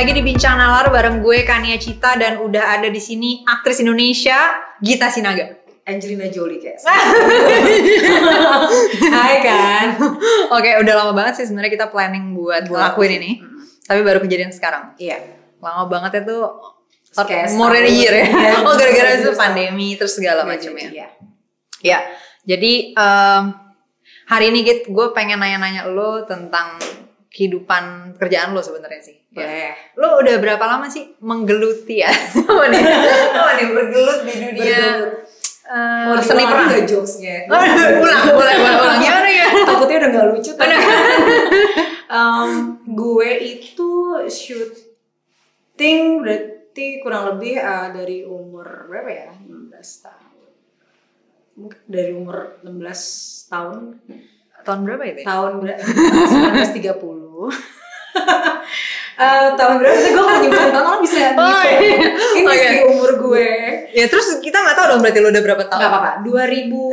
Lagi di Bincang Nalar bareng gue Kania Cita dan udah ada di sini aktris Indonesia Gita Sinaga. Angelina Jolie kayak. Hai kan. Oke, udah lama banget sih sebenarnya kita planning buat, Buat- ngelakuin ini. Mm. Tapi baru kejadian sekarang. Iya. Lama banget itu Kayak more than a year ya. Iya, oh, gara-gara itu pandemi terus segala macam ya. Iya. Ya, jadi em, hari ini Git, gue pengen nanya-nanya lo tentang kehidupan kerjaan lo sebenarnya sih. Ya. Boleh. Lo udah berapa lama sih menggeluti ya? Apa nih? Apa nih bergelut di dunia Bergelut. eh, Mau seni peran? nggak jokesnya? Oh, ulang, boleh, boleh, ulang. Gimana ya? Takutnya udah gak lucu tapi Em, gue itu syuting berarti kurang lebih eh, dari umur berapa ya? 16 tahun. Mungkin dari umur 16 tahun Tahun berapa itu? ya? tahun berapa? 1930. Eh, tahun berapa? Gue kalau nyebutin tahun orang bisa Oh, ngitung. iya. Ini Oke. sih umur gue. Ya terus kita nggak tahu dong berarti lo udah berapa tahun? Gak apa-apa, 2000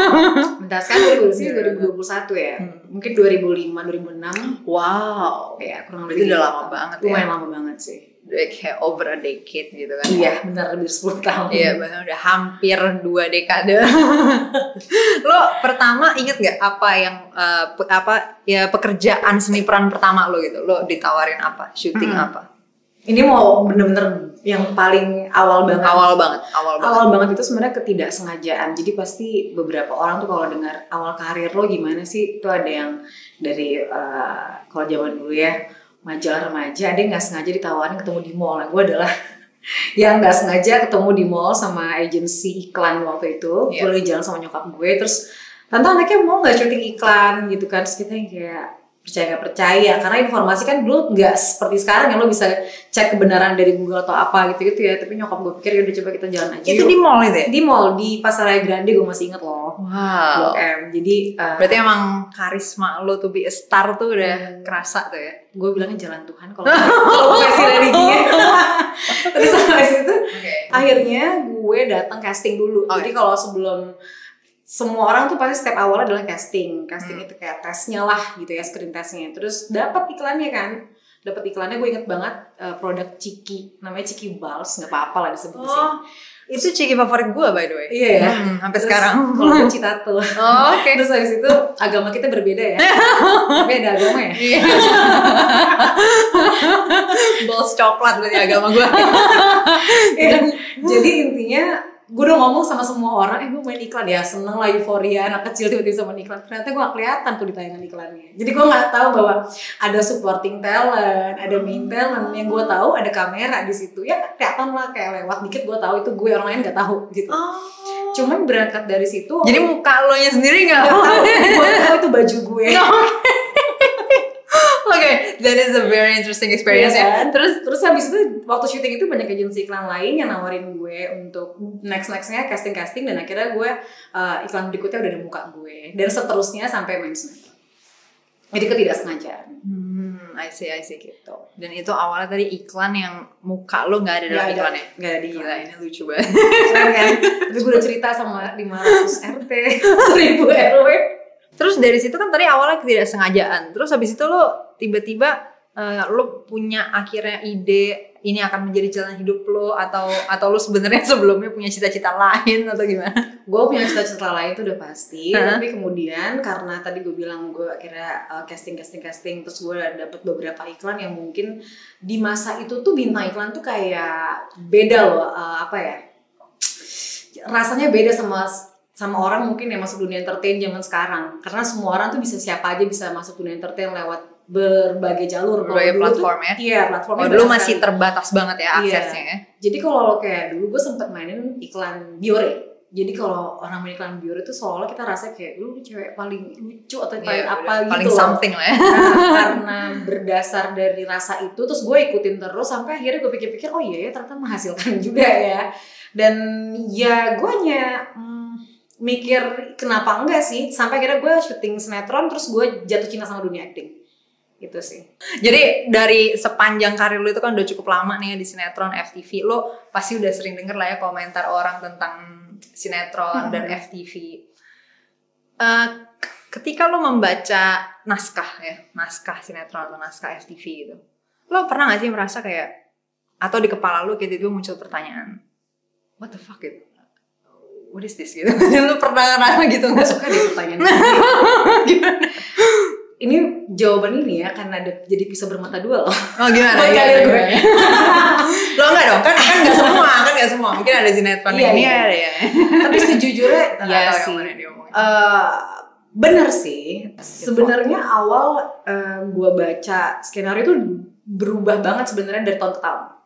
Bentar sekarang 2020 sih 2021 ya Hmm. Mungkin 2005, 2006 Wow. Ya kurang Itu lebih udah gitu. lama banget ya. Lumayan lama banget sih kayak over a decade gitu kan. Iya benar lebih 10 tahun Iya, bahkan udah hampir dua dekade. lo pertama inget gak apa yang pe- apa ya pekerjaan seni peran pertama lo gitu? Lo ditawarin apa? Syuting Hmm. apa? Ini mau bener-bener yang paling awal banget Awal banget, awal banget. Awal banget itu sebenarnya ketidaksengajaan Jadi pasti beberapa orang tuh kalau dengar awal karir lo gimana sih Itu ada yang dari eh, kalau zaman dulu ya majalah remaja yang nggak sengaja ditawarin ketemu di mall. Nah, gue adalah yang nggak sengaja ketemu di mall sama agensi iklan waktu itu. Iya. gue lagi jalan sama nyokap gue terus tante anaknya mau nggak syuting iklan? Gitu kan terus kita kayak percaya nggak percaya karena informasi kan dulu nggak seperti sekarang ya lo bisa cek kebenaran dari Google atau apa gitu gitu ya tapi nyokap gue pikir ya udah coba kita jalan aja Itu yuk." di mall itu ya? di mall di Pasaraya Grande gue masih inget loh Wow. Blok M jadi eh, Berarti emang karisma lo to be a star tuh udah Hmm. kerasa tuh ya? gue bilangnya jalan Tuhan kalau kalau versi religinya terus habis itu Oke. akhirnya gue datang casting dulu Oke. jadi kalau sebelum semua orang tuh pasti step awal adalah casting casting Hmm. itu kayak tesnya lah gitu ya screen testnya terus dapat iklannya kan dapat iklannya gue inget banget eh, produk Ciki namanya Ciki Balls nggak apa-apa lah disebut Oh, itu ciki favorit gue by the way. Iya ya. Hmm, sampai Terus sekarang. kalau gue Citato Oh, Oke. terus habis itu agama kita berbeda ya tapi ada agama ya Iya. Balls coklat berarti agama gue. Iya. Jadi intinya gue udah ngomong sama semua orang, eh gue main iklan ya, seneng lah euforia anak kecil tiba-tiba main iklan. Ternyata gue gak kelihatan tuh di tayangan iklannya. Jadi gue gak tahu bahwa ada supporting talent, ada main talent. Yang gue tahu ada kamera di situ. Ya kelihatan lah kayak lewat dikit gue tahu itu gue orang lain gak tahu gitu. Oh. Cuman berangkat dari situ, Jadi muka lo nya sendiri nggak? gak tahu, gue tahu itu baju gue. Oke, that is a very interesting experience Iya ya. kan? Terus Terus habis itu waktu syuting itu banyak agensi iklan lain yang nawarin gue untuk next nextnya casting casting dan akhirnya gue uh, iklan berikutnya udah ada muka gue dan seterusnya sampai main sinetron. Jadi ketidaksengajaan. Hmm, I see, I see gitu. Dan itu awalnya tadi iklan yang muka lo nggak ada dalam ada. iklannya. Nggak ada di Gila, iklan. ini lucu banget. Keren kan? Terus gue udah cerita sama 500 RT, 1000 RW. Terus dari situ kan tadi awalnya ketidaksengajaan. Terus habis itu lo tiba-tiba eh, lo punya akhirnya ide ini akan menjadi jalan hidup lo atau atau lo sebenarnya sebelumnya punya cita-cita lain atau gimana? Gue punya cita-cita lain itu udah pasti, Hah? tapi kemudian karena tadi gue bilang gue akhirnya uh, casting casting casting terus gue dapet beberapa iklan yang mungkin di masa itu tuh bintang iklan tuh kayak beda loh uh, apa ya rasanya beda sama sama orang mungkin yang masuk dunia entertain zaman sekarang karena semua orang tuh bisa siapa aja bisa masuk dunia entertain lewat berbagai jalur Berbagai dulu tuh- platform ya? iya platformnya Oh, dulu masih sekali. terbatas banget ya Iya. aksesnya ya. Jadi kalau lo kayak dulu gue sempet mainin iklan Biore. Jadi kalau orang main iklan Biore itu seolah kita rasa kayak lu cewek paling lucu atau paling Iya, apa udah gitu. paling something lah ya. Nah, karena berdasar dari rasa itu terus gue ikutin terus sampai akhirnya gue pikir-pikir oh iya ya ternyata menghasilkan juga ya. Dan ya gue hanya hmm, mikir kenapa enggak sih sampai akhirnya gue syuting sinetron terus gue jatuh cinta sama dunia acting. Gitu sih. Jadi dari sepanjang karir lu itu kan udah cukup lama nih ya di sinetron FTV. Lo pasti udah sering denger lah ya komentar orang tentang sinetron dan Hmm. FTV. Eh, ketika lo membaca naskah ya, naskah sinetron atau naskah FTV gitu. lo pernah gak sih merasa kayak atau di kepala lo kayak tiba muncul pertanyaan what the fuck gitu what is this gitu. Lo pernah ngerasa gitu nggak suka deh pertanyaan gimana? Ini jawaban ini ya karena ada jadi bisa bermata dua loh. Oh gimana? Iya, gue. iya. lo enggak dong? Kan kan nggak semua kan nggak semua. Mungkin ada sinetron Iya, ini iya. ada ya. Tapi sejujurnya ya sih. Eh, bener sih. Sebenarnya awal gue baca skenario itu berubah banget sebenarnya dari tahun ke tahun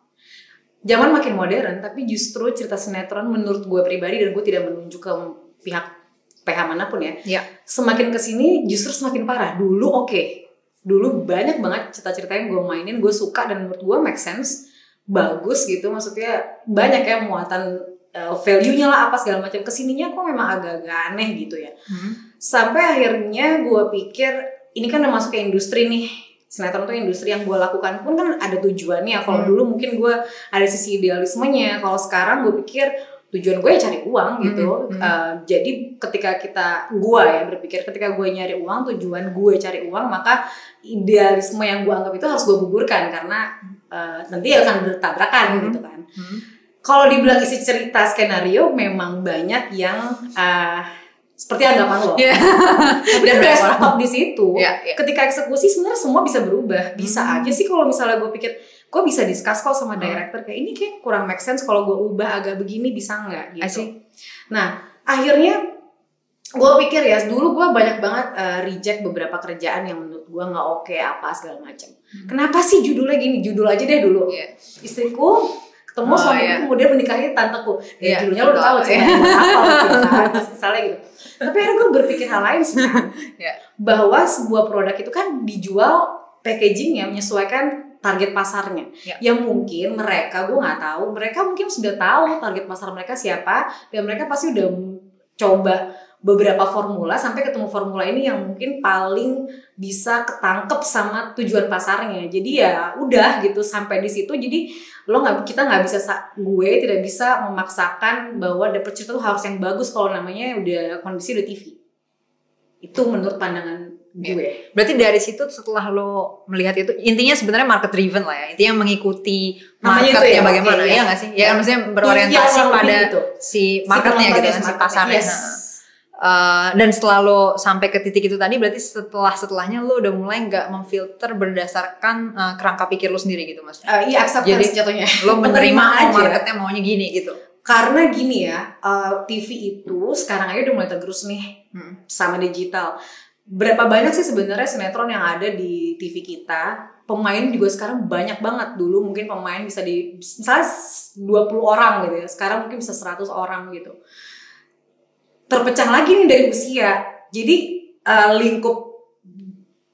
zaman makin modern tapi justru cerita sinetron menurut gue pribadi dan gue tidak menunjuk ke pihak PH mana pun ya Iya. semakin ke sini justru semakin parah. Dulu oke dulu banyak banget cerita-cerita yang gue mainin gue suka dan menurut gue make sense bagus gitu. Maksudnya banyak ya muatan uh, value-nya lah apa segala macam. Ke sininya kok memang agak-agak aneh gitu ya. Hmm. sampai akhirnya gue pikir ini kan udah masuk ke industri nih sinetron tuh industri yang gue lakukan pun kan ada tujuannya kalau Hmm. dulu mungkin gue ada sisi idealismenya kalau sekarang gue pikir tujuan gue ya cari uang gitu Hmm, hmm. Uh, jadi ketika kita gue ya berpikir ketika gue nyari uang tujuan gue cari uang maka idealisme yang gue anggap itu harus gue gugurkan karena uh, nanti akan bertabrakan Hmm. gitu kan Hmm. kalau dibilang isi cerita skenario memang banyak yang uh, seperti anggapan lo. Iya. Tapi Dan udah stop di situ. Iya, iya. Ketika eksekusi sebenarnya semua bisa berubah. Bisa Hmm. aja sih kalau misalnya gue pikir, gue bisa discuss kok sama Hmm. director kayak ini kayak kurang make sense kalau gue ubah agak begini bisa nggak gitu. see. Nah akhirnya gue pikir ya dulu gue banyak banget uh, reject beberapa kerjaan yang menurut gue nggak oke apa segala macam. Hmm. Kenapa sih judulnya gini? Judul aja deh dulu Iya. istriku ketemu Oh, suamiku iya. kemudian menikahi tanteku ya Iya, judulnya lo tahu apa kan, terus misalnya gitu tapi akhirnya gue berpikir hal lain sih Iya. bahwa sebuah produk itu kan dijual packagingnya menyesuaikan target pasarnya Iya. yang mungkin mereka gue nggak tahu mereka mungkin sudah tahu target pasar mereka siapa dan mereka pasti udah coba beberapa formula sampai ketemu formula ini yang mungkin paling bisa ketangkep sama tujuan pasarnya jadi ya udah gitu sampai di situ jadi lo nggak kita nggak bisa sa- gue tidak bisa memaksakan bahwa dapet cerita tuh harus yang bagus kalau namanya udah kondisi udah TV itu menurut pandangan gue Berarti dari situ setelah lo melihat itu intinya sebenarnya market driven lah ya. Intinya mengikuti itu marketnya ya, bagaimana oke, ya iya. nggak sih? Ya maksudnya Iya, berorientasi lebih pada gitu. si marketnya gitu kan si pasarnya. Yes. Nah. Eh, dan setelah lo sampai ke titik itu tadi berarti setelah setelahnya lo udah mulai nggak memfilter berdasarkan eh, kerangka pikir lo sendiri gitu mas. Eh, iya acceptance Jadi, jatuhnya Lo menerima oh, aja. marketnya maunya gini gitu. karena gini ya eh, TV itu sekarang aja udah mulai tergerus nih Hmm. sama digital berapa banyak sih sebenarnya sinetron yang ada di TV kita pemain juga sekarang banyak banget dulu mungkin pemain bisa di misalnya 20 orang gitu ya sekarang mungkin bisa 100 orang gitu terpecah lagi nih dari usia. Jadi eh, lingkup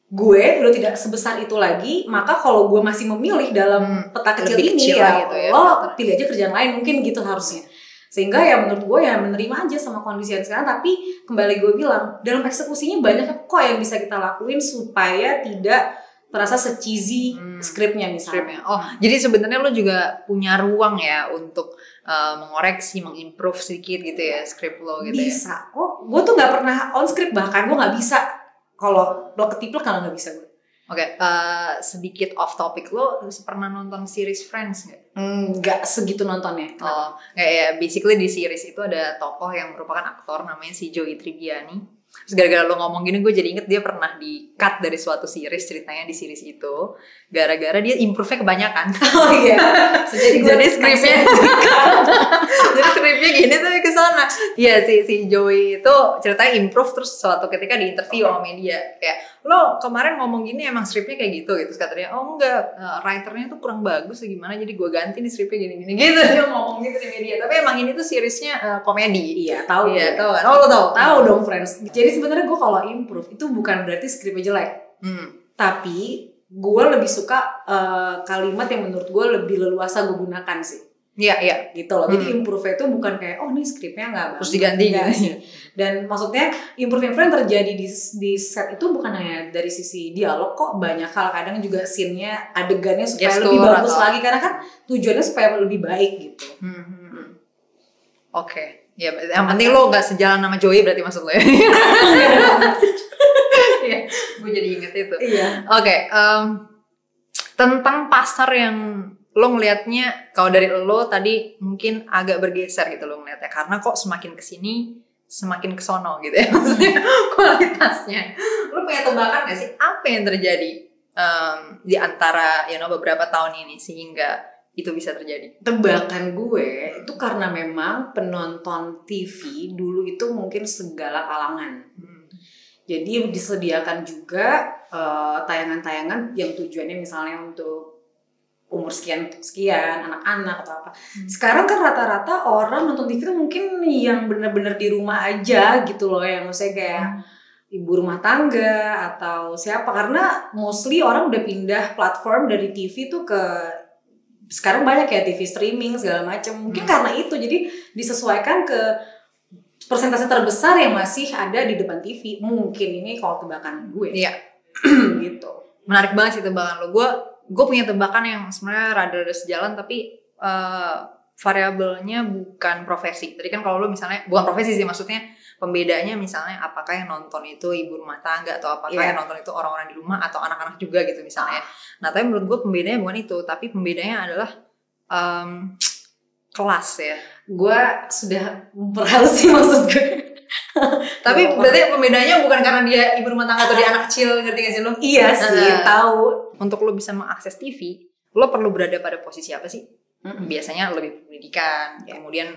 gue udah tidak sebesar itu lagi maka kalau gue masih memilih dalam Hmm, peta kecil lebih ini kecil ya, gitu ya, lo pilih aja kerjaan lain mungkin gitu harusnya. Sehingga ya menurut gue ya menerima aja sama kondisi yang sekarang. Tapi kembali gue bilang dalam eksekusinya banyak kok yang bisa kita lakuin supaya tidak terasa se-cheesy Hmm, skripnya misalnya. Scriptnya. Oh, jadi sebenarnya lo juga punya ruang ya untuk eh, mengoreksi, mengimprove sedikit gitu ya script lo gitu ya. bisa kok gue tuh nggak pernah on script bahkan gue nggak bisa kalau lo ketiplek kalau nggak bisa gue Oke, eh, sedikit off topic lo pernah nonton series Friends nggak? nggak segitu nontonnya Oh, kayak ya basically di series itu ada tokoh yang merupakan aktor namanya si Joey Tribbiani. Terus gara-gara lo ngomong gini gue jadi inget dia pernah di cut dari suatu series ceritanya di series itu. Gara-gara dia improve-nya kebanyakan. oh iya. Jadi jadi skripnya jadi skripnya gini tuh ke sana. Iya si si Joey itu ceritanya improve terus suatu ketika di interview sama media. Kayak lo kemarin ngomong gini emang skripnya kayak gitu? Gitu. Terus katanya oh enggak. Eh, writernya tuh kurang bagus ya gimana? Jadi gue ganti nih skripnya gini gini gitu. Dia ngomong gitu di media. Tapi emang ini tuh seriesnya eh, komedi. Iya tahu iya gue. tahu. Kan oh lo tahu? Tahu dong friends jadi sebenarnya gue kalau improve itu bukan berarti skripnya jelek. Hmm. tapi gue lebih suka eh, kalimat yang menurut gue lebih leluasa gue gunakan sih. Iya iya. Gitu loh. Jadi Hmm. improve itu bukan kayak oh ini skripnya nggak terus bagus diganti Nggak gitu. dan maksudnya improve improve yang terjadi di di set itu bukan hanya dari sisi dialog kok banyak hal. Kadang juga scene-nya adegannya supaya Gestur lebih bagus atau- lagi. Karena kan tujuannya supaya lebih baik gitu. Hmm, hmm, hmm. Ya yang penting lo gak sejalan sama Joey berarti maksud lo ya? Iya, gue jadi inget itu. iya. Oke, em, tentang pasar yang lo ngelihatnya kalau dari lo tadi mungkin agak bergeser gitu lo ngelihatnya karena kok semakin ke sini semakin kesono gitu ya maksudnya kualitasnya. Lo punya tebakan gak sih? Apa yang terjadi um, di antara you know, beberapa tahun ini sehingga itu bisa terjadi. Tebakan gue itu karena memang penonton TV dulu itu mungkin segala kalangan. Hmm. jadi disediakan juga eh, tayangan-tayangan yang tujuannya misalnya untuk umur sekian sekian anak-anak atau apa. Sekarang kan rata-rata orang nonton TV itu mungkin yang bener-bener di rumah aja gitu loh yang maksudnya kayak ibu rumah tangga atau siapa. Karena mostly orang udah pindah platform dari TV tuh ke sekarang banyak ya TV streaming segala macam mungkin Hmm. karena itu jadi disesuaikan ke persentase terbesar yang masih ada di depan TV mungkin ini kalau tebakan gue. Iya. gitu. Menarik banget sih tebakan lo. Gue gue punya tebakan yang sebenarnya rada-rada sejalan tapi eh, variabelnya bukan profesi. Tadi kan kalau lo misalnya bukan profesi sih maksudnya pembedanya misalnya apakah yang nonton itu ibu rumah tangga atau apakah Iya. yang nonton itu orang-orang di rumah atau anak-anak juga gitu misalnya nah tapi menurut gue pembedanya bukan itu tapi pembedanya adalah em, kelas ya gue sudah memperhalus sih maksud gue tapi berarti pembedanya bukan karena dia ibu rumah tangga atau dia anak kecil ngerti gak sih lo iya sih Nah. tahu untuk lo bisa mengakses TV lo perlu berada pada posisi apa sih Mm-mm. biasanya lebih pendidikan Ya. kemudian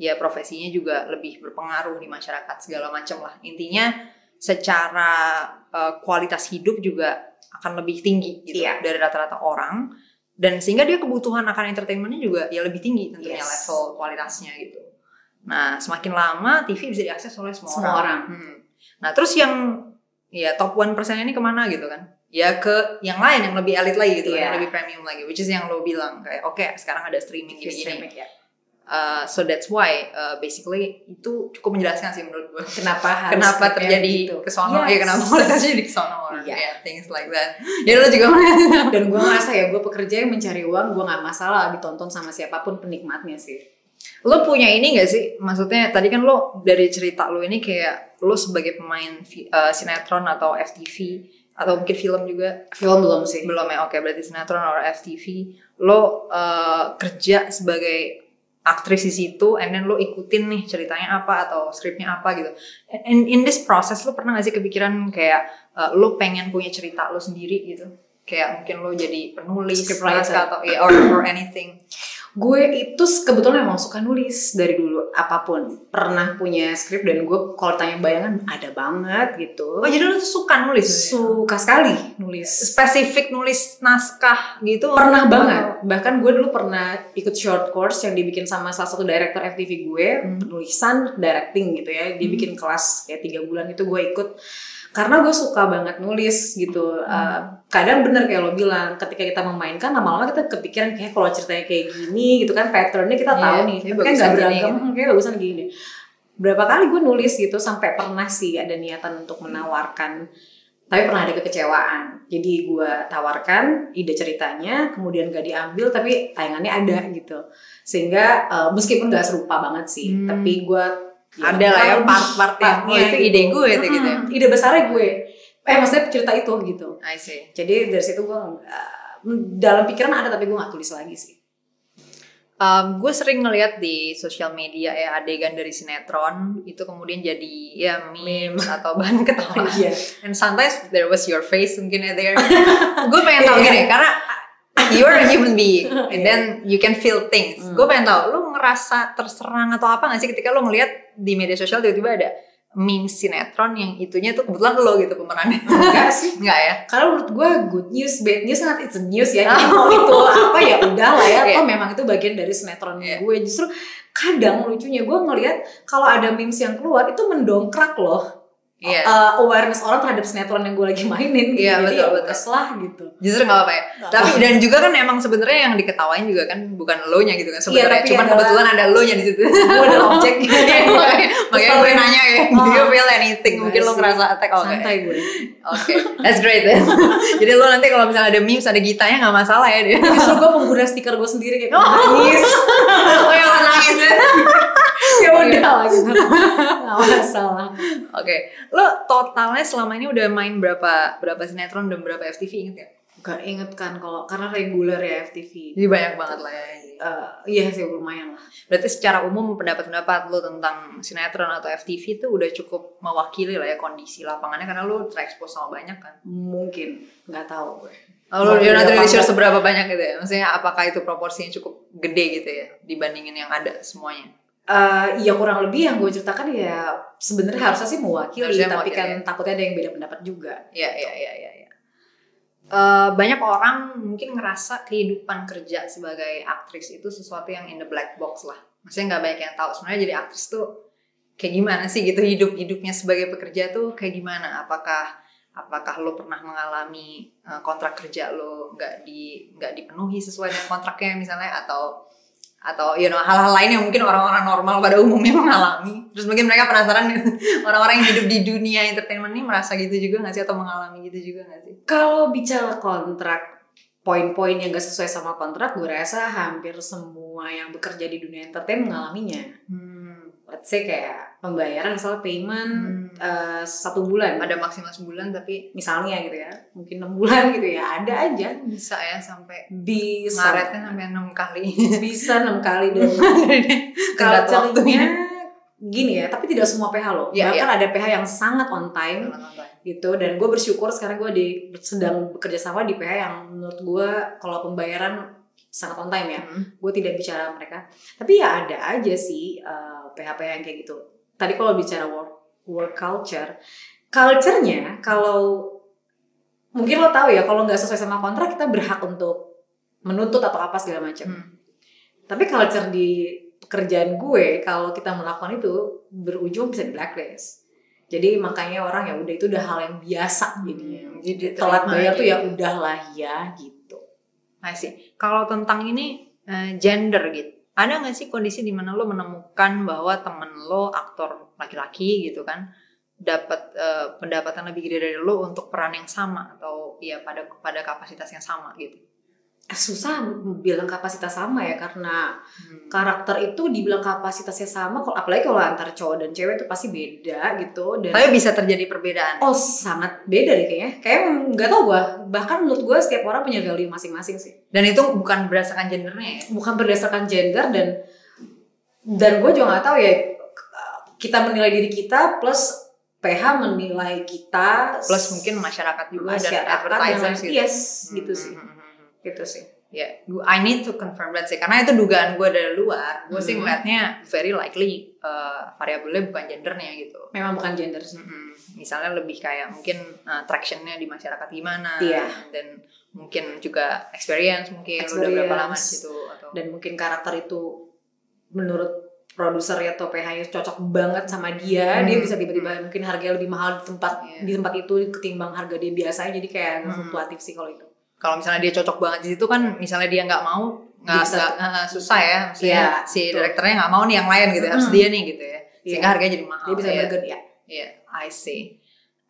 ya profesinya juga lebih berpengaruh di masyarakat segala macam lah intinya secara eh, kualitas hidup juga akan lebih tinggi gitu Iya. dari rata-rata orang dan sehingga dia kebutuhan akan entertainmentnya juga ya lebih tinggi tentunya Yes. level kualitasnya gitu nah semakin lama TV bisa diakses oleh semua, Semua orang. Hmm. nah terus yang ya top one persen ini ke mana gitu kan ya ke yang lain yang lebih elit lagi gitu kan, Iya. yang lebih premium lagi which is yang lo bilang kayak oke sekarang ada streaming TV gini-gini streaming, ya. Uh, so that's why uh, basically itu cukup menjelaskan sih menurut gue kenapa harus kenapa terjadi gitu. kesono? Yes. ya kenapa kualitasnya jadi kesono? Iya. ya things like that. Ya lo juga dan gue ngerasa ya gue pekerja yang mencari uang gue nggak masalah ditonton sama siapa pun penikmatnya sih. Lo punya ini gak sih? Maksudnya tadi kan lo dari cerita lo ini kayak lo sebagai pemain uh, sinetron atau FTV atau mungkin film juga? Film belum sih. Belum ya? Oke berarti sinetron atau FTV lo uh, kerja sebagai aktris di situ and then lo ikutin nih ceritanya apa atau skripnya apa gitu. In, in this process lo pernah gak sih kepikiran kayak uh, lo pengen punya cerita lo sendiri gitu? Kayak mungkin lo jadi penulis atau ya or, or anything gue itu kebetulan emang suka nulis dari dulu apa pun. Pernah punya skrip dan gue kalau tanya bayangan ada banget gitu. Oh jadi lo tuh suka nulis suka sekali nulis. Spesifik nulis naskah gitu? Pernah banget. Bahkan gue dulu pernah ikut short course yang dibikin sama salah satu director FTV gue Hmm. penulisan directing gitu ya. Dia Hmm. bikin kelas kayak tiga bulan itu gue ikut karena gue suka banget nulis gitu. Hmm. Uh, kadang bener kayak lo bilang ketika kita memainkan lama-lama kita kepikiran kayak kalau ceritanya kayak gini gitu kan patternnya kita Iya, tahu nih. kayak kan nggak gini. beragam gitu. hmm, kayak bagusan gini. Berapa kali gue nulis gitu sampai pernah sih ada niatan untuk menawarkan. Tapi pernah ada kekecewaan. Jadi gue tawarkan ide ceritanya kemudian gak diambil tapi tayangannya ada gitu. Sehingga eh, meskipun gak serupa banget sih Hmm. tapi gue ada lah ya part-part yang oh, itu ide gue itu gitu ya. Ide besarnya gue. Eh maksudnya cerita itu gitu. I see. Jadi dari situ gue eh, dalam pikiran ada tapi gue nggak tulis lagi sih. Um, gue sering ngeliat di sosial media ya adegan dari sinetron itu kemudian jadi ya memes atau bahan ketawa. iya. And sometimes there was your face mungkin ya there. gue pengen tahu gini karena you are a human being and then you can feel things. Hmm. Gue pengen tahu lu ngerasa terserang atau apa gak sih ketika lu ngeliat di media sosial tiba-tiba ada meme sinetron yang itunya tuh kebetulan lo gitu pemerannya. enggak sih Enggak ya? Karena menurut gue good news, bad news kan it's a news ya. Jadi mau itu apa ya udah lah ya. Atau memang itu bagian dari sinetron Iya. gue. Justru kadang lucunya gue ngelihat kalau ada memes yang keluar itu mendongkrak loh Iya. uh, awareness orang terhadap sinetron yang gue lagi mainin. Gitu. Iya, Jadi betul, ya betul. wes lah gitu. Justru gak apa-apa ya. Nggak Tapi apa-apa. dan juga kan emang sebenarnya yang diketawain juga kan bukan lo nya gitu kan sebenarnya. tapi Cuman adalah- kebetulan ada lo nya di situ. gue adalah objek. Iya, makanya makanya gue nanya ya, do you feel anything? Mungkin lo ngerasa attack oke. Santai gue. Oke, that's great ya. Jadi lo nanti kalau misalnya ada memes, ada gitanya nggak masalah ya dia. Justru gue pengguna stiker gue sendiri kayak Oh. nangis. oh yang nangis ya. ya udah lah gitu. Gak masalah. Oke, lo totalnya selama ini udah main berapa berapa sinetron dan berapa FTV inget ya? Gak inget kan kalau karena reguler ya FTV. Jadi banyak banget lah ya. Eh, iya sih lumayan lah. Berarti secara umum pendapat-pendapat lo tentang sinetron atau FTV itu udah cukup mewakili lah ya kondisi lapangannya karena lo terekspos sama banyak kan. Mungkin nggak tahu gue. Oh, lo you're not really sure seberapa banyak gitu ya? Maksudnya apakah itu proporsinya cukup gede gitu ya dibandingin yang ada semuanya? Eh, ya kurang lebih yang gue ceritakan ya sebenarnya harusnya sih mewakili, Harusnya tapi mewakili, kan ya. takutnya ada yang beda pendapat juga. Iya, iya, iya, iya. Ya. Eh, banyak orang mungkin ngerasa kehidupan kerja sebagai aktris itu sesuatu yang in the black box lah. Maksudnya nggak banyak yang tahu sebenarnya jadi aktris tuh kayak gimana sih gitu hidup hidupnya sebagai pekerja tuh kayak gimana? Apakah apakah lo pernah mengalami eh, kontrak kerja lo nggak di nggak dipenuhi sesuai dengan kontraknya misalnya atau atau you know hal-hal lain yang mungkin orang-orang normal pada umumnya mengalami. Terus mungkin mereka penasaran orang-orang yang hidup di dunia entertainment ini merasa gitu juga nggak sih? Atau mengalami gitu juga nggak sih? Kalau bicara kontrak, poin-poin yang gak sesuai sama kontrak, gue rasa hampir semua yang bekerja di dunia entertain mengalaminya. Let's say kayak pembayaran misalnya payment Hmm. eh, satu bulan, ada maksimal sebulan tapi misalnya gitu ya, mungkin enam bulan gitu ya, ada aja. bisa ya sampai Bisa. ngaretnya sampai enam kali bisa enam kali dan Tenggat culture-nya gini ya, tapi tidak semua PH loh. Iya, Bahkan ada PH yang sangat on time gitu dan gue bersyukur sekarang gue di sedang bekerja sama di PH yang menurut gue kalau pembayaran sangat on time ya. Hmm. Gue tidak bicara mereka. Tapi ya ada aja sih eh, PH-PH yang kayak gitu. Tadi kalau bicara work work culture, culture-nya kalau mungkin lo tahu ya kalau nggak sesuai sama kontrak kita berhak untuk menuntut atau apa segala macam. Hmm. Tapi culture di pekerjaan gue kalau kita melakukan itu berujung bisa di blacklist. Jadi makanya orang ya udah itu udah hal yang biasa jadinya. Hmm, jadi Telat bayar tuh ya udahlah ya gitu. See. Kalau tentang ini eh, gender gitu, ada nggak sih kondisi di mana lo menemukan bahwa temen lo aktor laki-laki gitu kan dapat eh, pendapatan lebih gede dari lo untuk peran yang sama atau ya pada pada kapasitas yang sama gitu? Eh, Susah bilang kapasitas sama ya karena Hmm. karakter itu dibilang kapasitasnya sama kalau apalagi kalau antar cowok dan cewek itu pasti beda gitu dan Tapi bisa terjadi perbedaan. oh sangat beda deh kayaknya. Kayak nggak tau gue. Bahkan menurut gue setiap orang punya value masing-masing sih. Dan itu bukan berdasarkan gendernya ya. bukan berdasarkan gender dan dan gue juga nggak tahu ya kita menilai diri kita plus PH menilai kita Plus mungkin masyarakat juga dan masyarakat advertisers yang- gitu. yes gitu Hmm, sih hmm, hmm, hmm. Gitu sih Ya, gua- I need to confirm that sih karena itu dugaan gue dari luar. Gue sih Hmm. ngeliatnya very likely uh, variabelnya bukan gendernya gitu. memang bukan gender sih Mm-mm. Misalnya lebih kayak mungkin uh, tractionnya di masyarakat gimana, Iya. dan mungkin juga experience mungkin lu udah berapa lama Experience. situ atau dan mungkin karakter itu menurut produser atau PH cocok banget sama dia Hmm. dia bisa tiba-tiba mungkin harganya lebih mahal di tempat Iya. di tempat itu ketimbang harga dia biasanya jadi kayak Hmm. fluktuatif sih kalau itu kalau misalnya dia cocok banget di situ kan misalnya dia nggak mau nggak nggak, uh, susah ya, maksudnya Iya, si betul. direkturnya nggak mau nih yang lain gitu, harus Mm-mm. dia nih gitu ya, sehingga Iya. harganya jadi mahal. dia bisa ya. bargain ya Iya, I see.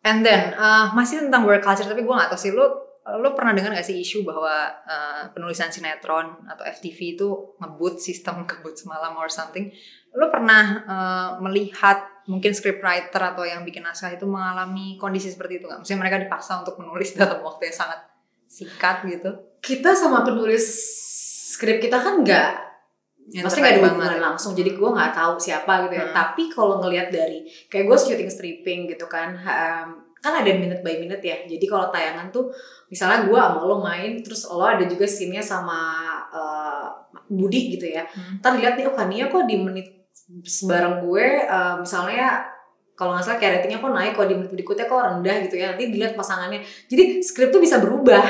And then uh, masih tentang work culture, tapi gue gak tahu sih lu lu pernah dengar gak sih isu bahwa uh, penulisan sinetron atau FTV itu ngebut sistem kebut semalam or something? Lu pernah uh, melihat mungkin scriptwriter atau yang bikin naskah itu mengalami kondisi seperti itu nggak? Maksudnya mereka dipaksa untuk menulis dalam waktu yang sangat singkat gitu? kita sama penulis skrip kita kan nggak Yang Maksudnya gak ada terkait hubungan banget. langsung, jadi gue nggak tahu siapa gitu ya. Hmm. Tapi kalau ngelihat dari kayak gue shooting stripping gitu kan, um, kan ada minute by minute ya. Jadi kalau tayangan tuh, misalnya gue sama lo main, terus lo ada juga scene-nya sama uh, Budi gitu ya. Hmm. Ntar dilihat nih, oh Kania kok di menit sebarang gue, uh, misalnya kalau nggak salah kayak ratingnya kok naik, kok di menit berikutnya kok rendah gitu ya. Nanti dilihat pasangannya. Jadi skrip tuh bisa berubah.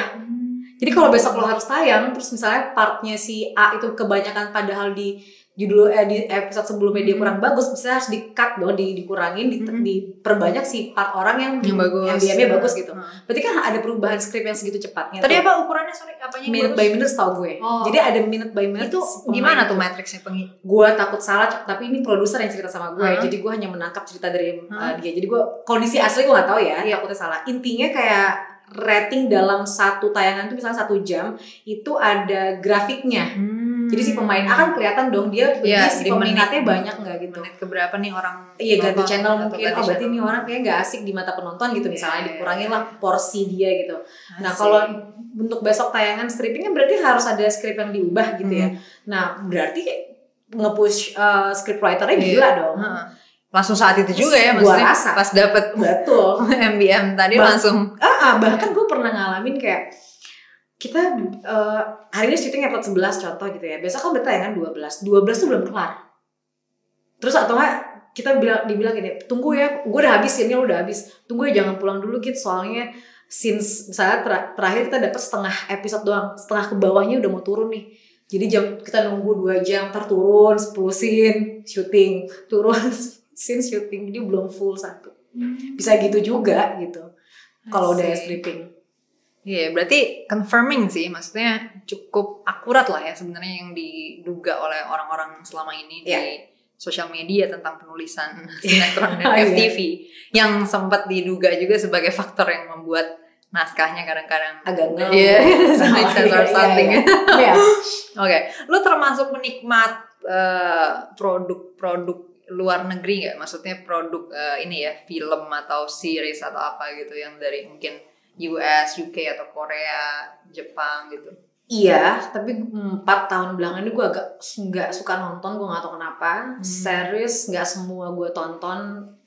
Jadi kalau besok lo harus tayang, terus misalnya partnya si A itu kebanyakan padahal di judul eh, di episode sebelumnya dia kurang bagus, bisa harus di cut dong, di, dikurangin, di, Hmm. diperbanyak si part orang yang Yang bagus. yang diamnya bagus gitu. Hmm. Berarti kan ada perubahan skrip yang segitu cepatnya. Tadi tuh. apa ukurannya sorry apanya Minute bagus? by minute tau gue. Oh. Jadi ada minute by minute. itu pemain gimana tuh matriksnya penghi Gue takut salah, tapi ini produser yang cerita sama gue. Hmm. Jadi gue hanya menangkap cerita dari uh, Hmm. dia. Jadi gue kondisi asli gue gak tahu ya. Iya. Takutnya salah. Intinya kayak rating dalam satu tayangan itu misalnya satu jam itu ada grafiknya. Hmm. Jadi si pemain A kan kelihatan dong dia Iya, si peminatnya banyak nggak gitu. menit keberapa nih orang Iya ganti channel mungkin. ganti Oh berarti ini orang kayak nggak asik di mata penonton gitu misalnya Iya, iya, dikurangin iya. lah porsi dia gitu. Nah Asik. kalau untuk besok tayangan strippingnya berarti harus ada skrip yang diubah gitu ya. Hmm. Nah berarti nge-push uh, scriptwriternya Iya. gila dong. Heeh. langsung saat itu juga ya maksudnya rasa. pas dapet Betul. MBM tadi Bah- langsung Ah, ah, bahkan gue pernah ngalamin kayak kita uh, hari ini syuting episode 11 contoh gitu ya. Besok kan bertayangan 12. 12 tuh belum kelar. Terus atau enggak kita bilang dibilang gini, tunggu ya, gue udah habis ini lo udah habis. Tunggu ya jangan pulang dulu gitu soalnya since misalnya ter- terakhir kita dapat setengah episode doang, setengah ke bawahnya udah mau turun nih. Jadi jam kita nunggu 2 jam ntar turun 10 scene syuting, turun scene syuting. Jadi belum full satu. Bisa gitu juga gitu. Kalau udah stripping. Iya, berarti confirming sih, maksudnya cukup akurat lah ya sebenarnya yang diduga oleh orang-orang selama ini Iya. di sosial media tentang penulisan sinetron dan iya. FTV yang sempat diduga juga sebagai faktor yang membuat naskahnya kadang-kadang agak ngel. Iya, Sama, something iya, something. iya, iya. Oke, lu termasuk penikmat eh, produk-produk luar negeri nggak? Maksudnya produk eh, ini ya film atau series atau apa gitu yang dari mungkin US, UK atau Korea, Jepang gitu. Iya, tapi empat tahun belakangan ini gue agak nggak suka nonton, gue nggak tahu kenapa. Hmm. Series nggak semua gue tonton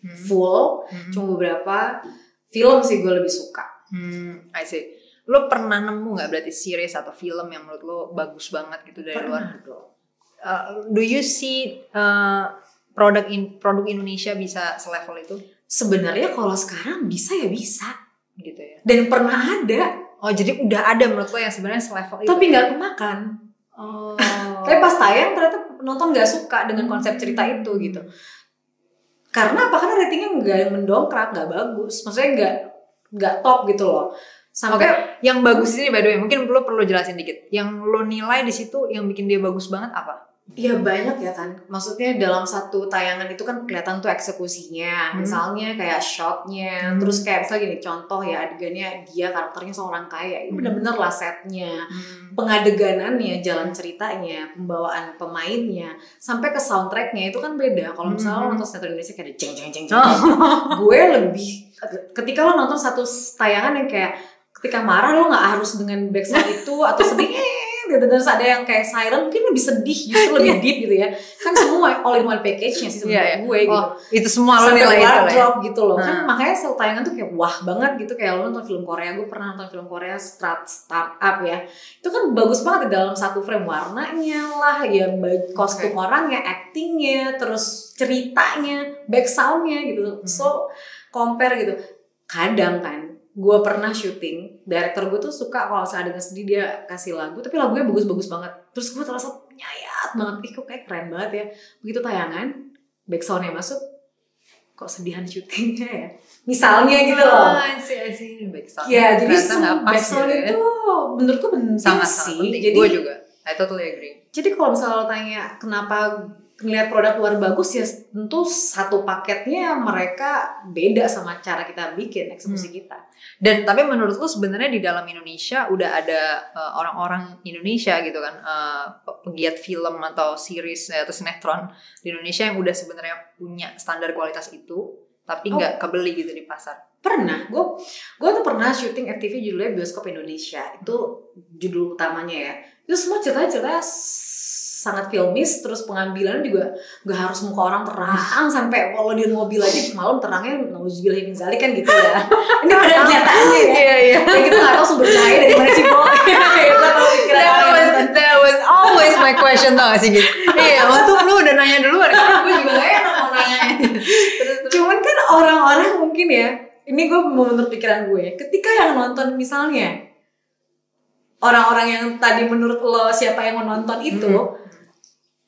Hmm. full, Hmm. cuma beberapa film sih gue lebih suka. Hmm, I see. Lo pernah nemu nggak berarti series atau film yang menurut lo bagus banget gitu dari luar? Pernah dong. Uh, do you see uh, produk in, produk Indonesia bisa selevel itu Sebenarnya kalau sekarang bisa ya bisa, gitu ya? dan pernah ada, Oh jadi udah ada menurut lo yang sebenarnya selevel itu? tapi nggak kemakan. Oh. Tapi pas tayang ternyata penonton nggak suka dengan konsep cerita itu gitu. Karena apa? Karena ratingnya nggak mendongkrak, nggak bagus. Maksudnya nggak nggak top gitu loh. Sampai yang bagus ini by the way mungkin lo perlu jelasin dikit. Yang lo nilai di situ yang bikin dia bagus banget apa? Ya banyak ya kan. Maksudnya dalam satu tayangan itu kan kelihatan tuh eksekusinya. Hmm. Misalnya kayak shotnya, Hmm. terus kayak misalnya gini contoh ya adegannya dia karakternya seorang kaya. Ini Hmm. bener-bener lah setnya. pengadeganannya, jalan ceritanya, pembawaan pemainnya, sampai ke soundtracknya itu kan beda. Kalau misalnya lo Mhm. nonton sinetron Indonesia kayak ada jeng jeng jeng jeng, Oh. gue lebih ketika lo nonton satu tayangan yang kayak ketika marah lo nggak harus dengan backsound itu atau sedih gitu terus ada yang kayak siren mungkin lebih sedih justru lebih deep gitu ya kan semua all in one package-nya sih Iya, iya. sebenarnya gue gitu Oh, itu semua lo nilai itu ya? wardrobe gitu loh kan Hmm. makanya sel tayangan tuh kayak wah banget gitu kayak lo nonton film Korea gue pernah nonton film Korea start startup ya itu kan bagus banget di dalam satu frame warnanya lah ya kostum orangnya actingnya terus ceritanya back soundnya gitu Hmm. so compare gitu kadang kan gue pernah syuting director gue tuh suka kalau misalnya dengan sedih dia kasih lagu tapi lagunya bagus-bagus banget terus gue terasa nyayat banget ih kok kayak keren banget ya begitu tayangan back soundnya masuk kok sedihan syutingnya ya misalnya gitu loh Ah, I see, I see. Back sound. ya jadi Ternyata nggak pas back sound ya. itu menurutku penting sangat sih sangat penting. jadi Gue juga. I totally agree. jadi kalau misalnya lo tanya kenapa ngelihat produk luar bagus ya tentu satu paketnya mereka beda sama cara kita bikin eksekusi Hmm. kita Dan tapi menurut lu sebenarnya di dalam Indonesia udah ada uh, orang-orang Indonesia gitu kan uh, pegiat film atau series eh, atau sinetron di Indonesia yang udah sebenarnya punya standar kualitas itu tapi Oh. nggak kebeli gitu di pasar. pernah gue gue tuh pernah syuting FTV judulnya bioskop Indonesia itu judul utamanya ya itu semua ceritanya sangat filmis terus pengambilan juga gak harus muka orang terang sampai kalau di mobil aja malam terangnya nauzubillah min zalik kan gitu ya ini pada kenyataannya ya Iya iya. ya kita gak tahu sumber cahaya dari mana sih pikiran That was, that was always my question tau gak sih gitu. Iya, untung lu udah nanya duluan karena gue juga gak enak mau nanya. Cuman kan orang-orang mungkin ya, ini gue menurut pikiran gue, ketika yang nonton misalnya orang-orang yang tadi menurut lo siapa yang menonton itu, Hmm.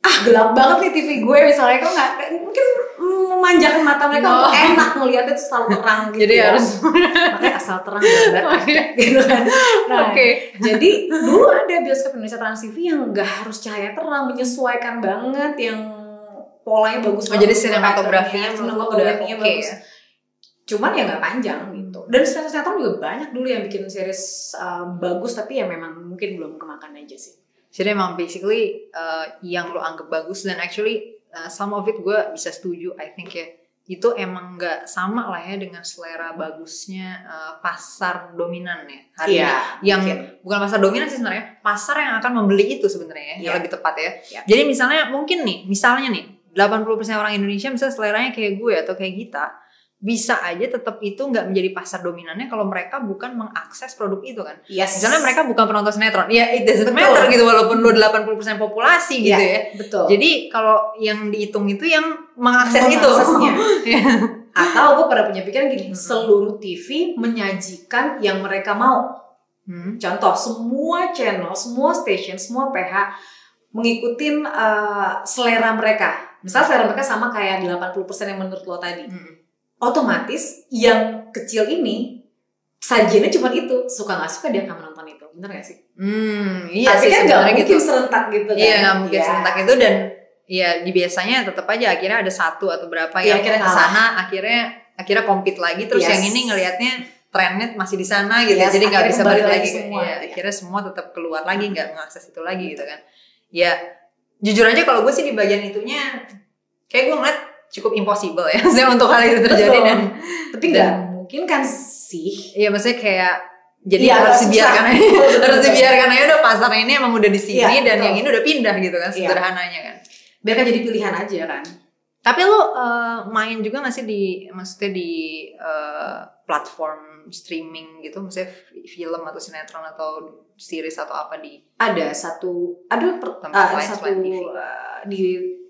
Ah gelap banget nih TV gue misalnya, kok nggak mungkin memanjakan mata mereka Oh. enak melihatnya itu selalu terang gitu. Jadi ya. harus makanya asal terang gambar Oke. gitu kan. Nah, Oke. jadi dulu ada bioskop Indonesia Trans TV yang nggak harus cahaya terang, menyesuaikan banget yang polanya bagus Oh, jadi sinematografinya sinematografinya oke bagus. ya? Cuman ya nggak panjang gitu. Dan sinetron-sinetron juga banyak dulu yang bikin series um, bagus tapi ya memang mungkin belum kemakan aja sih. Jadi emang basically uh, yang lo anggap bagus dan actually uh, some of it gue bisa setuju I think ya itu emang nggak sama lah ya dengan selera bagusnya uh, pasar dominan ya hari Iya, ini. yang mungkin. bukan pasar dominan sih sebenarnya pasar yang akan membeli itu sebenarnya ya, yang Iya. lebih tepat ya Iya. jadi misalnya mungkin nih misalnya nih 80% orang Indonesia misalnya seleranya kayak gue atau kayak kita bisa aja tetap itu nggak menjadi pasar dominannya kalau mereka bukan mengakses produk itu kan Yes. misalnya mereka bukan penonton sinetron ya it doesn't Betul. matter gitu walaupun lu 80% populasi gitu Iya, ya betul. jadi kalau yang dihitung itu yang mengakses itu. Iya. Atau gue pernah punya pikiran gini, Hmm. seluruh TV menyajikan yang mereka mau. Hmm. Contoh, semua channel, semua station, semua PH mengikuti uh, selera mereka. Misal selera mereka sama kayak 80% yang menurut lo tadi. Hmm. Otomatis yang kecil ini sajiannya cuma itu. Suka nggak suka dia akan menonton itu. Bener gak sih? Hmm, iya Tapi sih kan nggak mungkin gitu. serentak gitu kan. Iya nggak mungkin Iya. serentak itu dan ya di biasanya tetap aja akhirnya ada satu atau berapa Iya, yang akhirnya ke sana akhirnya akhirnya compete lagi terus Yes. yang ini ngelihatnya trennya masih di sana gitu Yes, jadi nggak bisa balik lagi lagi semua, Iya, iya. akhirnya semua tetap keluar lagi nggak mengakses itu lagi gitu kan ya jujur aja kalau gue sih di bagian itunya kayak gue ngeliat cukup impossible ya Maksudnya untuk hal itu terjadi Betul. dan Tapi nggak mungkin kan sih. Iya maksudnya kayak jadi Iya, harus dibiarkan aja harus dibiarkan aja udah pasarnya ini emang udah di sini Iya, dan betul. yang ini udah pindah gitu kan Iya. sederhananya kan. Biarkan jadi pilihan aja kan. Tapi lo uh, main juga gak sih di maksudnya di uh, platform streaming gitu maksudnya fi- film atau sinetron atau series atau apa di ada satu ada per, Tempat uh, lain satu TV. uh, di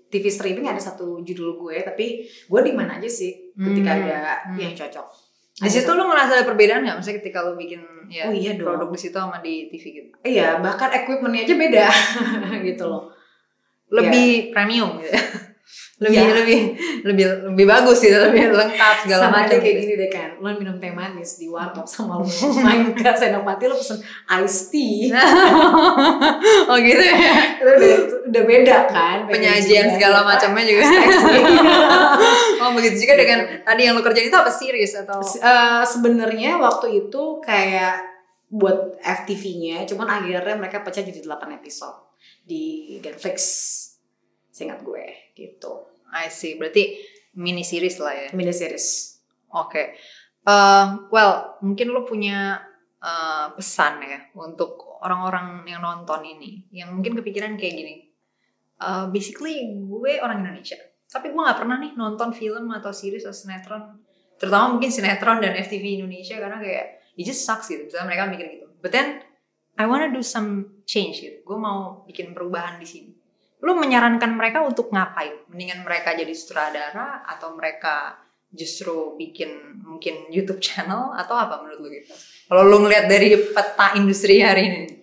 TV streaming ada satu judul gue tapi gue di mana aja sih ketika Hmm, ada hmm. yang cocok. Di situ lo ngerasa ada perbedaan nggak? Maksudnya ketika lo bikin ya oh iya dong. produk di situ sama di TV gitu? Iya bahkan equipmentnya aja beda gitu loh. Lebih premium gitu? lebih Iya. lebih lebih lebih bagus gitu lebih lengkap segala sama macam. kayak gini deh kan lo minum teh manis di warkop sama lo main ke senopati lo pesen iced tea. Oh gitu ya? Itu udah, udah beda kan penyajian segala macamnya juga Ekstreksi. oh begitu juga dengan tadi yang lo kerjain itu apa series atau? Eh, sebenarnya waktu itu kayak buat FTV-nya, cuman akhirnya mereka pecah jadi 8 episode di Netflix. Seingat gue gitu. I see. Berarti mini series lah ya? Mini series. oke. Eh, well mungkin lo punya eh, pesan ya untuk orang-orang yang nonton ini yang mungkin kepikiran kayak gini. Eh, basically gue orang Indonesia tapi gue nggak pernah nih nonton film atau series atau sinetron. Terutama mungkin sinetron dan FTV Indonesia karena kayak it just sucks gitu. Misalnya mereka mikir gitu. But then I wanna do some change gitu. Gue mau bikin perubahan di sini lu menyarankan mereka untuk ngapain? Mendingan mereka jadi sutradara atau mereka justru bikin mungkin YouTube channel atau apa menurut lu gitu? Kalau lu ngeliat dari peta industri hari ini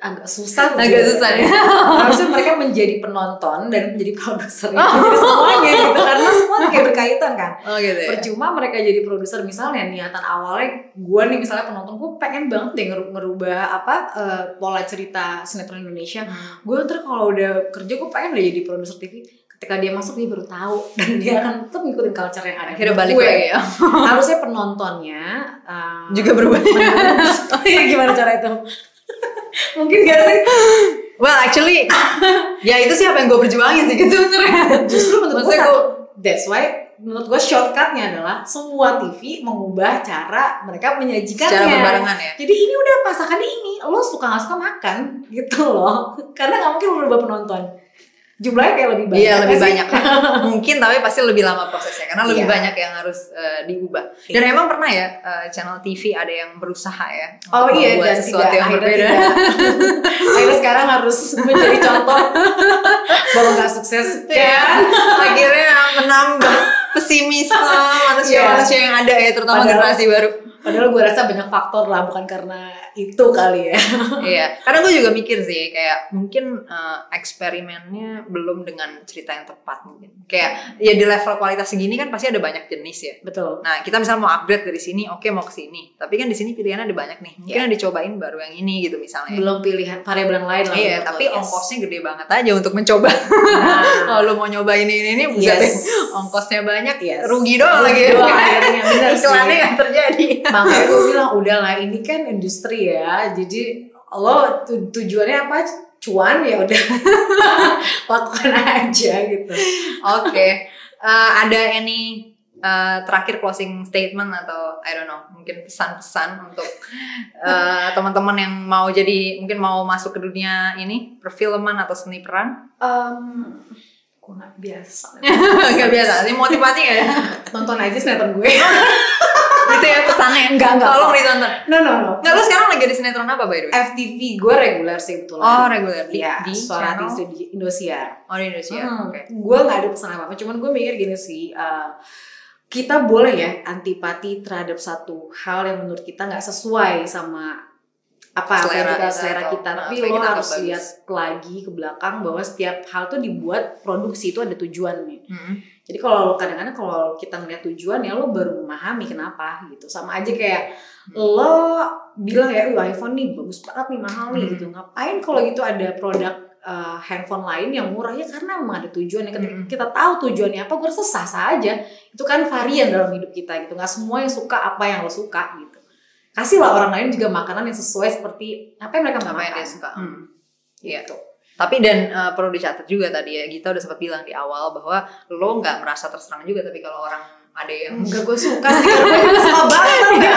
Agak susah. agak susah ya. Harusnya mereka menjadi penonton dan menjadi produser. Jadi semuanya gitu. Karena semua kayak berkaitan kan. oh gitu ya. Percuma mereka jadi produser. Misalnya niatan awalnya gue nih misalnya penonton gue pengen banget deh ngeru- ngerubah apa eh, pola cerita sinetron Indonesia. Hmm. gue ntar kalau udah kerja gue pengen deh jadi produser TV ketika dia masuk dia baru tahu. Dan dia akan tetap ngikutin culture yang ada. Akhirnya balik gue, lagi ya. Harusnya penontonnya uh, juga berubah. oh iya gimana cara itu mungkin gak sih well actually ya itu sih apa yang gue perjuangin sih gitu sebenarnya justru menurut gue that's why menurut gue shortcutnya adalah semua TV mengubah cara mereka menyajikannya secara berbarengan ya Jadi ini udah masakannya ini, lo suka nggak suka makan gitu loh. Karena nggak mungkin lo berubah penonton. Jumlahnya kayak lebih banyak. Iya lebih sih? banyak mungkin tapi pasti lebih lama prosesnya karena lebih Iya. banyak yang harus eh, diubah dan emang pernah ya eh, channel TV ada yang berusaha ya Oh iya dan sesuatu tidak yang berbeda tidak. akhirnya sekarang harus menjadi contoh bahwa nggak sukses. ya akhirnya menambah pesimisme manusia-manusia yang ada ya terutama Padahal- generasi baru Padahal gue rasa banyak faktor lah, bukan karena itu kali ya. iya karena gue juga mikir sih kayak mungkin eh, eksperimennya belum dengan cerita yang tepat mungkin kayak ya di level kualitas segini kan pasti ada banyak jenis ya Betul. Nah, kita misalnya mau upgrade dari sini, oke mau ke sini. Tapi kan di sini pilihannya ada banyak nih. Mungkin Iya. yang dicobain baru yang ini gitu misalnya. Belum pilihan variabel yang lain lah. Iya, tapi yes. ongkosnya gede banget aja untuk mencoba. Nah, Kalau lu mau nyoba ini ini ini, deh. Yes. ongkosnya banyak, Yes. rugi doang lagi. Doang akhirnya, bener sih. Iklannya nggak terjadi. makanya gue bilang udahlah ini kan industri ya jadi lo tu- tujuannya apa cuan ya udah lakukan aja gitu Oke. Eh, ada any eh, terakhir closing statement atau I don't know mungkin pesan-pesan untuk eh, teman-teman yang mau jadi mungkin mau masuk ke dunia ini perfilman atau seni peran? um, gue nggak biasa Gak biasa. Ini motivasi ya? nonton aja sinetron gue Itu ya pesannya. Enggak, enggak. Tolong ditonton. no no no Nggak lu sekarang lagi di sinetron apa by the way? FTV gue reguler sih betulan Oh reguler di, Iya, di suara di Indosiar. Oh di Indonesia. Hmm, Oke. Gue nggak ada pesan apa apa, cuman gue mikir gini sih, uh, kita boleh ya antipati terhadap satu hal yang menurut kita nggak sesuai sama apa apa yang Selera kita kita selera kita, nah, tapi lo kita harus bagus. lihat lagi ke belakang bahwa setiap hal tuh dibuat produksi itu ada tujuannya. Hmm. Jadi kalau lo kadang-kadang kalau kita ngeliat tujuan ya lo baru memahami kenapa gitu. Sama aja kayak lo bilang ya, "Wah, iPhone nih bagus banget nih mahal nih" Hmm. gitu. Ngapain kalau gitu ada produk uh, handphone lain yang murah ya karena memang ada tujuannya. Ketika Hmm. kita tahu tujuannya apa, gue rasa sah sah aja. Itu kan varian dalam hidup kita gitu. Nggak semua yang suka apa yang lo suka gitu. Kasihlah orang lain juga makanan yang sesuai seperti apa yang mereka Apa makan. yang dia suka. Hmm. Iya. Gitu. Tapi dan eh, perlu dicatat juga tadi ya, Gita udah sempat bilang di awal bahwa lo nggak merasa terserang juga tapi kalau orang ada yang Enggak gue suka sih, karena gue suka banget nggak?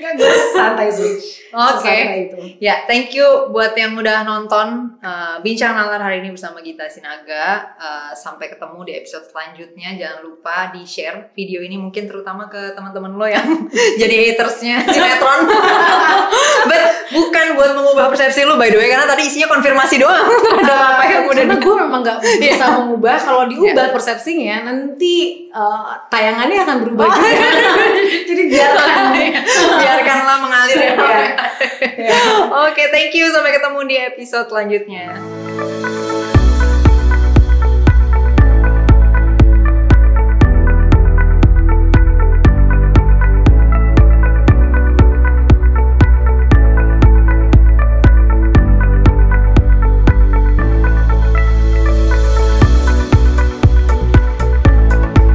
Enggak gue santai sih. Oke. Santai itu. Ya, thank you buat yang udah nonton uh, Bincang Nalar hari ini bersama Gita Sinaga. Uh, sampai ketemu di episode selanjutnya. Jangan lupa di-share video ini mungkin terutama ke teman-teman lo yang jadi hatersnya sinetron. But bukan buat mengubah persepsi lo by the way karena tadi isinya konfirmasi doang terhadap apa yang udah di- gue memang gak bisa mengubah kalau diubah persepsinya nanti uh, tayangannya akan berubah Oh. juga. Jadi biarkan. biarkanlah mengalir ya. Ya. Ya. Oke, thank you sampai ketemu di episode selanjutnya.